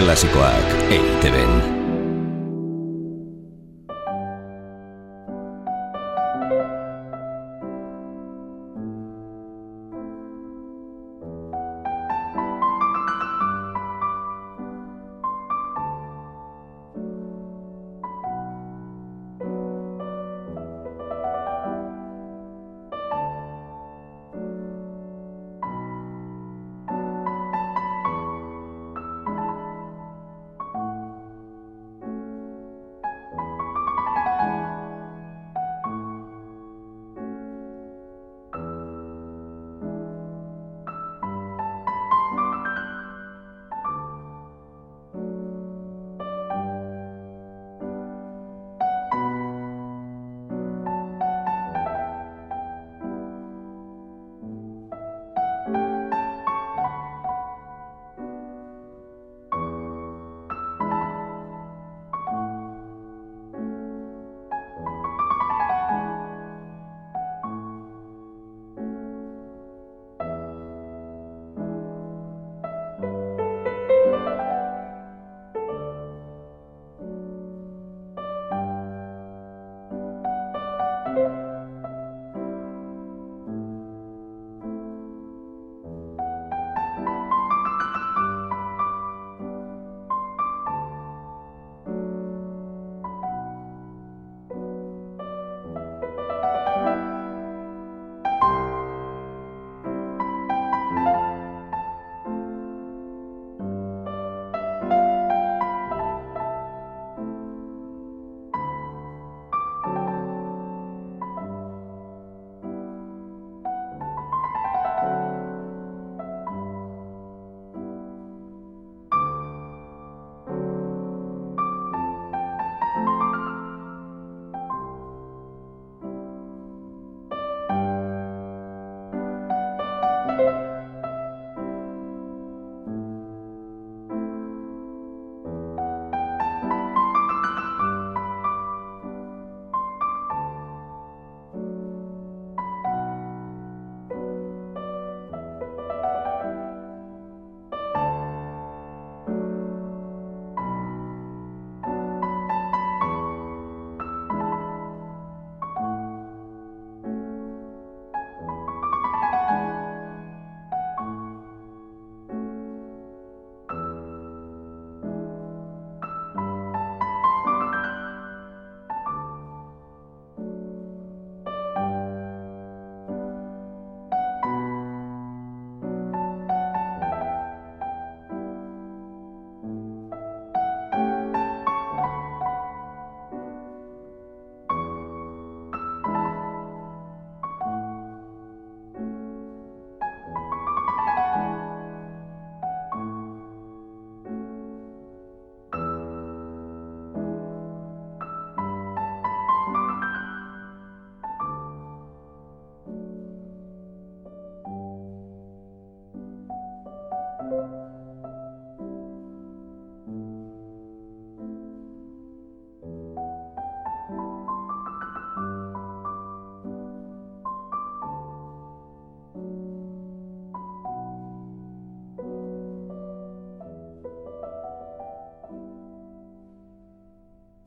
Klasikoak EITB-en.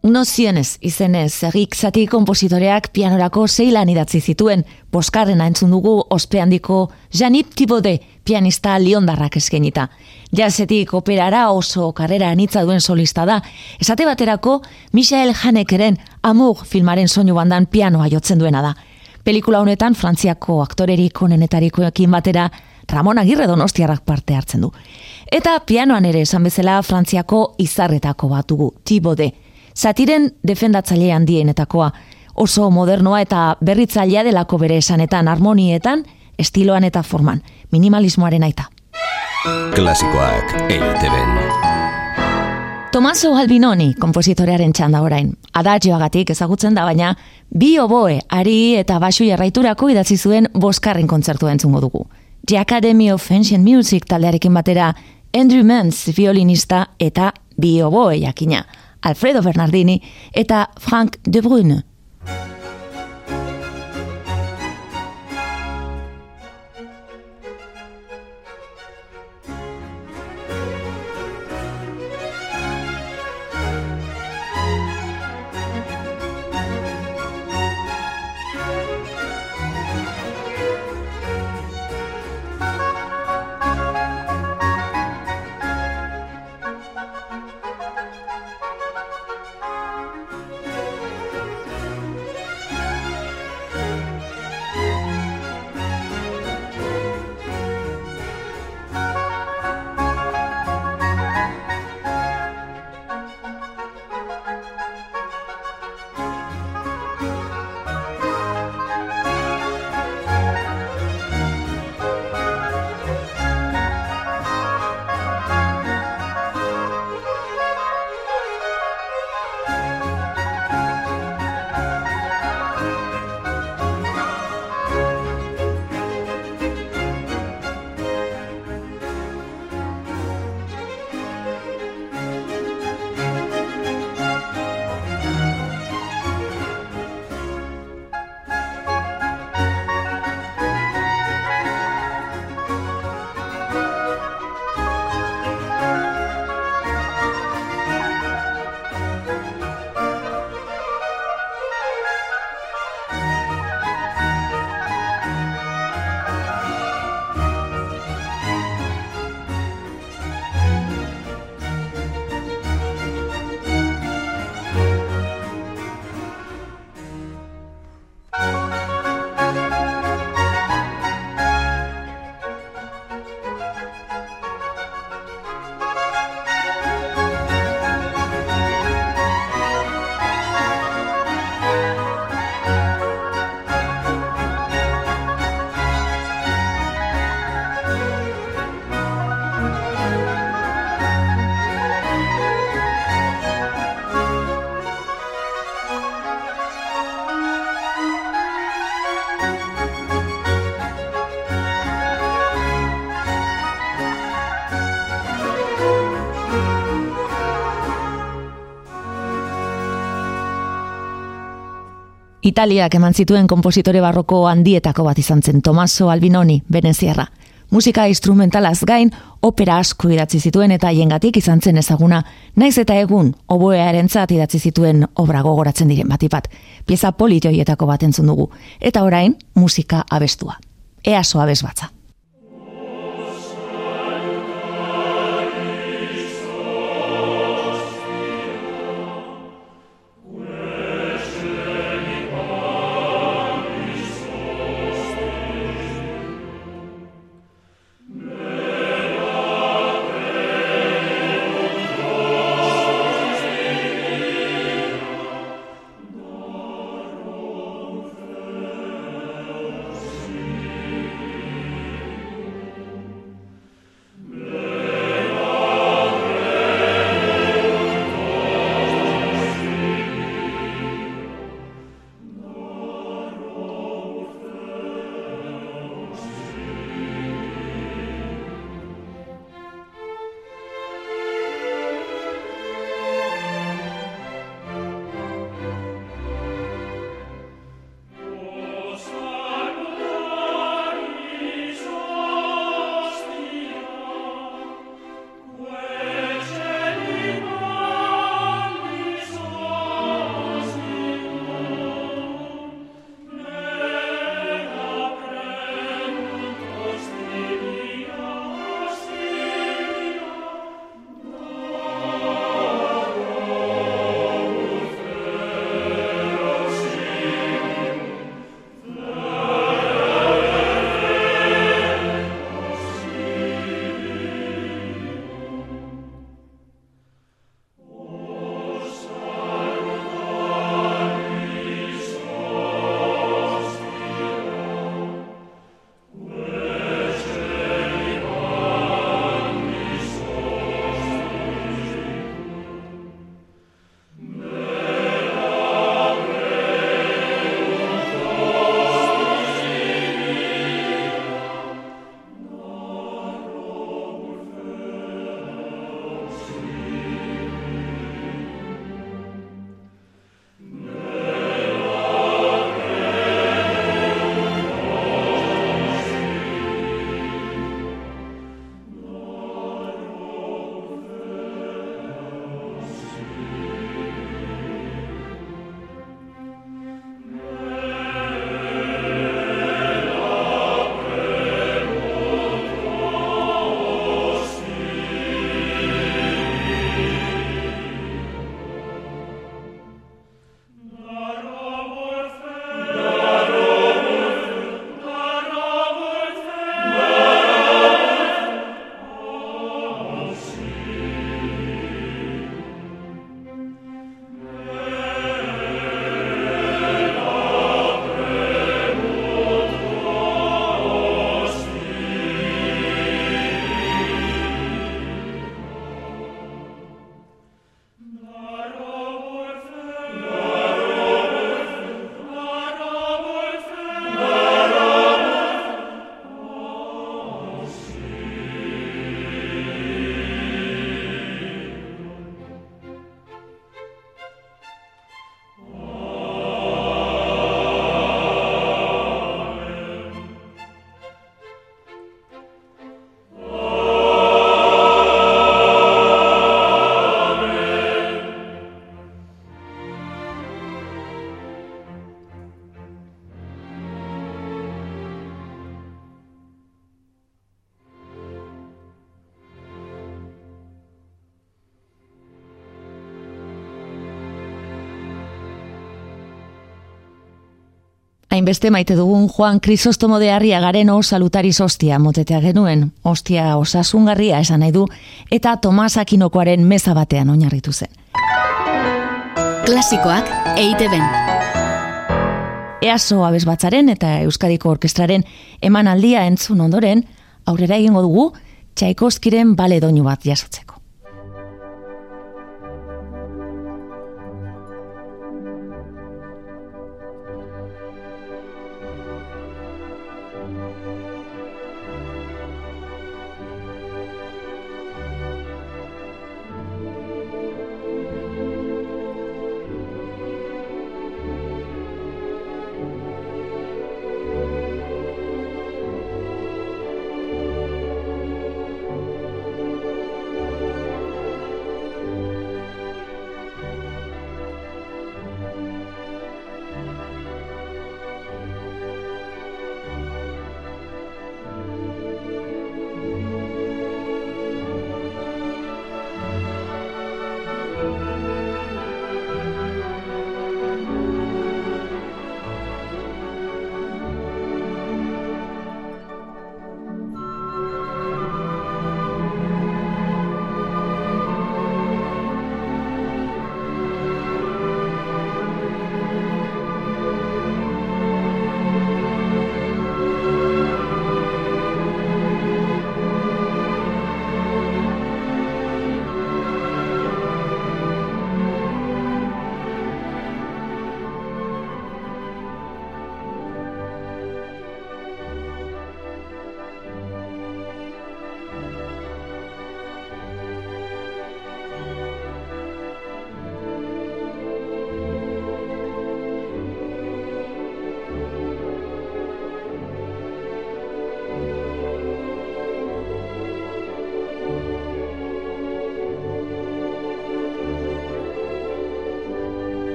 Nozionez izenez, egik zati kompositoreak pianorako zeilan idatzi zituen, boskarrena entzun dugu ospe handiko Janip Tibode pianista liondarrak eskenita. Jazetik operara oso karrera anitza duen solista da, esate baterako Michael Hanekeren Amur filmaren soinu bandan pianoa jotzen duena da. Pelikula honetan Frantziako aktorerik onenetarikoekin batera Ramon Agirre donostiarrak parte hartzen du. Eta pianoan ere esan bezala Frantziako izarretako batugu, Tibode. Zatiren defendatzaile handienetakoa, oso modernoa eta berritzailea delako bere esanetan, harmonietan, estiloan eta forman, minimalismoaren aita. Klasikoak eiteben. Tomaso Albinoni, kompositorearen txanda orain. Adagioagatik ezagutzen da, baina bi oboe, ari eta basu jarraiturako idatzi zuen boskarren kontzertu entzungo dugu. The Academy of Ancient Music taldearekin batera, Andrew Mans, violinista eta bi oboe jakina. Alfredo Bernardini eta Frank de Bruyne. Italiak eman zituen kompositore barroko handietako bat izan zen Tomaso Albinoni, Veneziarra. Musika instrumentalaz gain, opera asko idatzi zituen eta jengatik izan zen ezaguna, naiz eta egun, oboearen zat idatzi zituen obra gogoratzen diren batipat. Pieza politioietako bat entzun dugu. Eta orain, musika abestua. Easo abes batza. Hainbeste maite dugun Juan Crisostomo de Arriagaren o salutari ostia motetea genuen, ostia osasungarria esan nahi du, eta Tomas Akinokoaren meza batean oinarritu zen. Klasikoak eite ben. Easo abez batzaren eta Euskadiko Orkestraren eman aldia entzun ondoren, aurrera egingo dugu, txaikoskiren bale doinu bat jasotzeko.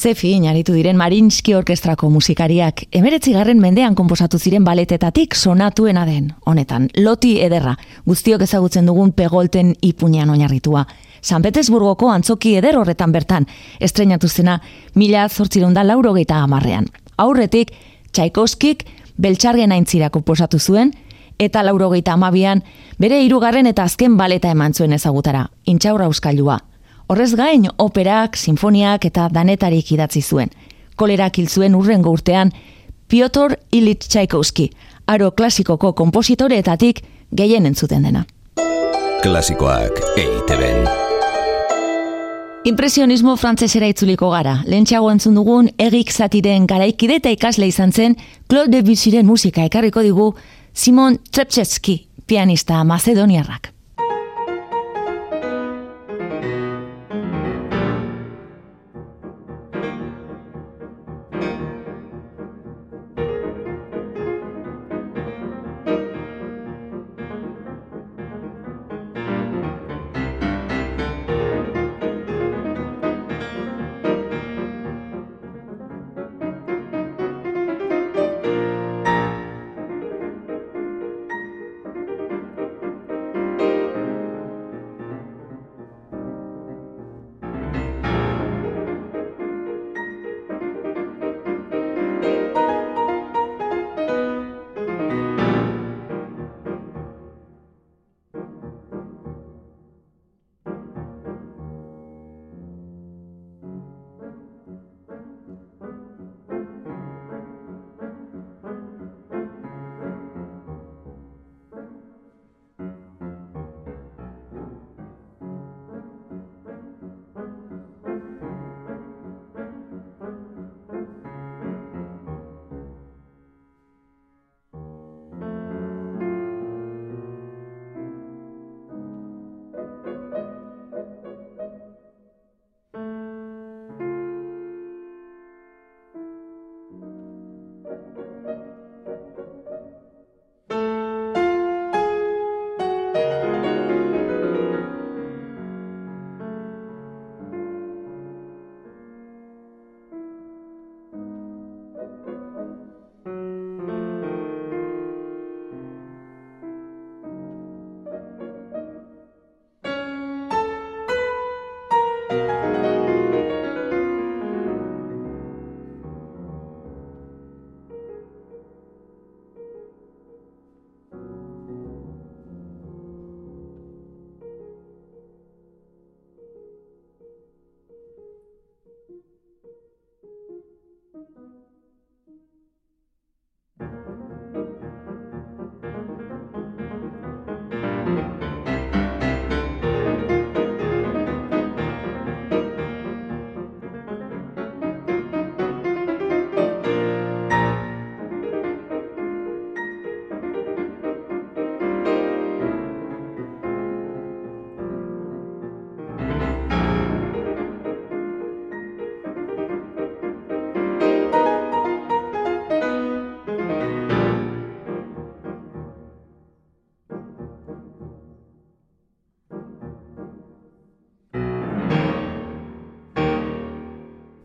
Zefi inaritu diren Marinski Orkestrako musikariak emeretzigarren mendean konposatu ziren baletetatik sonatuena den. Honetan, loti ederra, guztiok ezagutzen dugun pegolten ipunean oinarritua. San Petersburgoko antzoki eder horretan bertan, estrenatu zena mila zortzirunda lauro geita amarrean. Aurretik, Tchaikovskik beltxargen aintzira komposatu zuen, eta lauro geita amabian, bere hirugarren eta azken baleta eman zuen ezagutara, intxaurra euskailua. Horrez gain, operak, sinfoniak eta danetarik idatzi zuen. Kolerak hil zuen urrengo urtean, Piotr Ilit Tchaikovsky, aro klasikoko kompositoreetatik gehien entzuten dena. Klasikoak EITB-en. Impresionismo frantzesera itzuliko gara. Lentxago entzun dugun egik zatiren garaikide eta ikasle izan zen Claude Debussyren musika ekarriko digu Simon Trepchetsky, pianista macedoniarrak.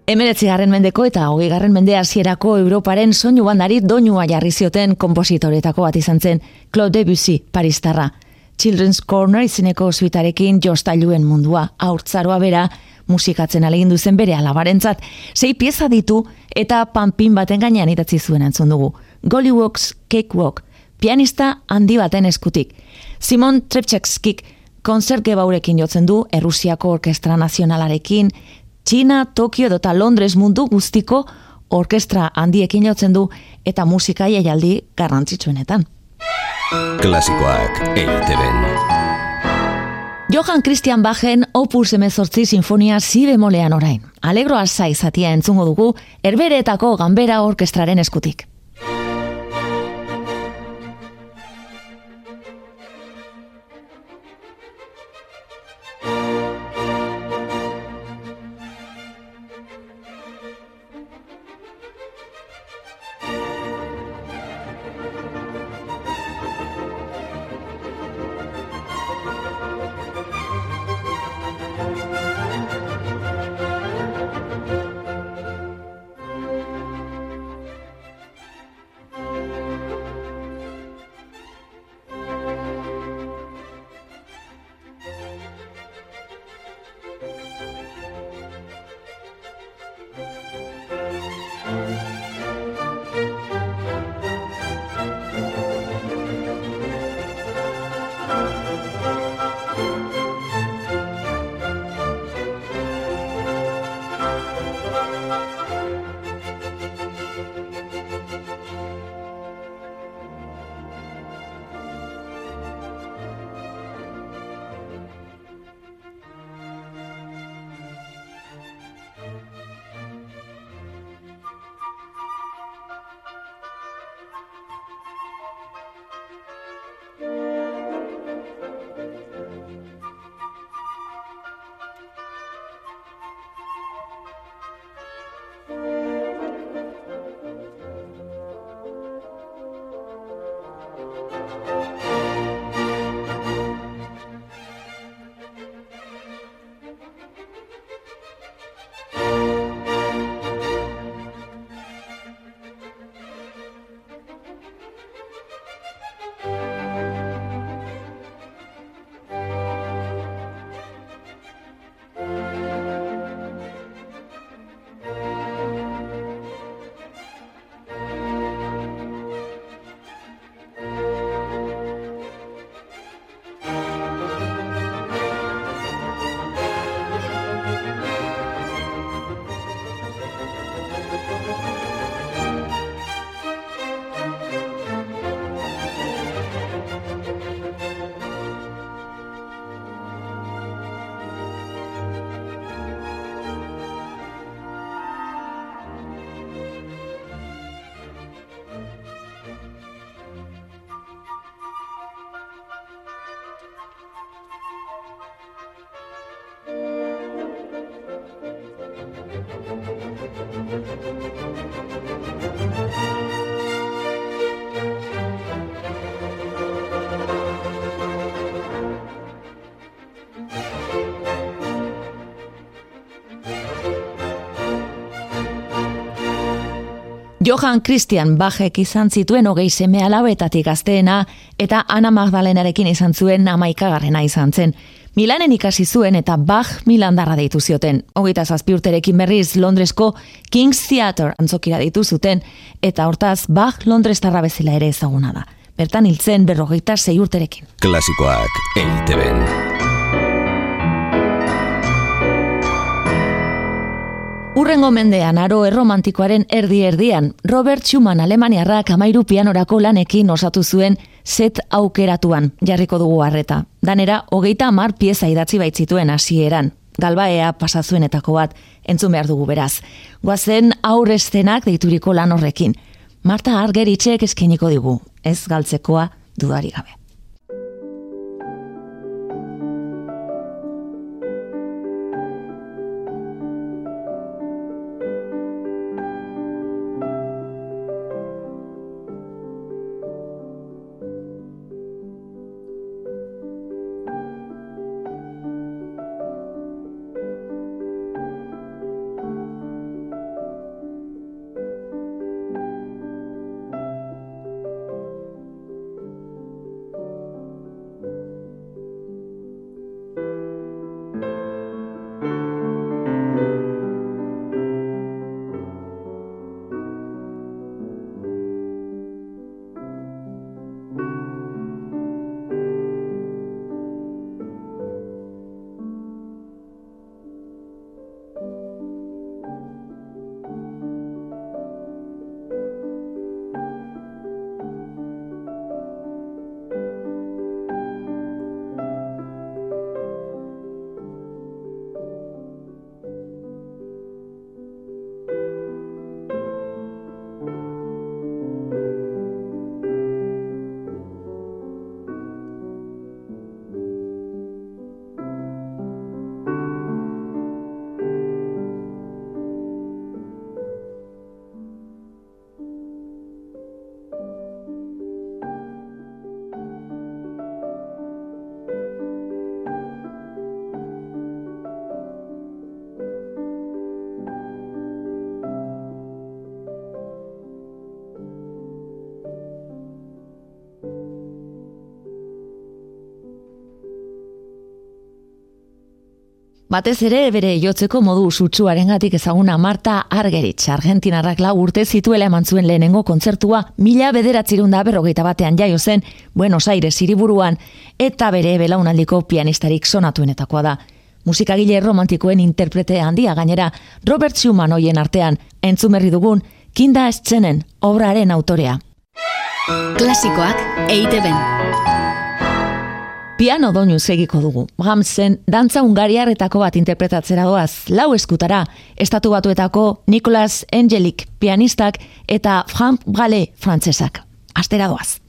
Emeretzi garren mendeko eta hogei garren mende hasierako Europaren soinu bandari doinua jarri zioten kompositoretako bat izan zen Claude Debussy, Paristarra. Children's Corner izeneko suitarekin jostailuen mundua, aurtzaroa bera, musikatzen alegin duzen bere alabarentzat, sei pieza ditu eta panpin baten gainean idatzi zuen entzun dugu. Gollywalks Cakewalk, pianista handi baten eskutik. Simon Trepchekskik konzert gebaurekin jotzen du, Errusiako Orkestra Nazionalarekin, Txina, Tokio eta Londres mundu guztiko orkestra handiekin jotzen du eta musika jaialdi garrantzitsuenetan. Klasikoak eiteben. Johan Christian Bachen opus emezortzi sinfonia zi bemolean orain. Alegro asai zatia entzungo dugu, erbereetako gambera orkestraren eskutik. Johann Christian Bachek izan zituen hogei seme alabetatik gazteena eta Ana Magdalenarekin izan zuen amaikagarrena izan zen. Milanen ikasi zuen eta Bach Milandarra deitu zioten. Hogeita zazpiurterekin berriz Londresko King's Theatre antzokira deitu zuten eta hortaz Bach Londres tarra bezala ere ezaguna da. Bertan hiltzen berrogeita zei urterekin. Klasikoak eiteben. Urrengo mendean aro erromantikoaren erdi erdian, Robert Schumann Alemaniarrak amairu pianorako lanekin osatu zuen set aukeratuan, jarriko dugu harreta. Danera, hogeita amar pieza idatzi baitzituen hasieran. Galbaea pasazuenetako bat, entzun behar dugu beraz. Guazen aurreztenak deituriko lan horrekin. Marta Argeritxek eskeniko digu, ez galtzekoa dudari gabe. Batez ere bere jotzeko modu sutsuarengatik ezaguna Marta Argeritz, Argentinarrak lau urte zituela eman zuen lehenengo kontzertua mila bederatzirun da berrogeita batean jaio zen Buenos Aires hiriburuan eta bere belaunaldiko pianistarik sonatuenetakoa da. musikagile romantikoen interprete handia gainera Robert Schumann hoien artean, entzumerri dugun, kinda estzenen obraren autorea. Klasikoak eite ben. Piano doinu segiko dugu. Brahmsen dantza ungariarretako bat interpretatzera doaz, lau eskutara, estatu batuetako Nicolas Angelik pianistak eta Frank Brale frantzesak. Astera doaz.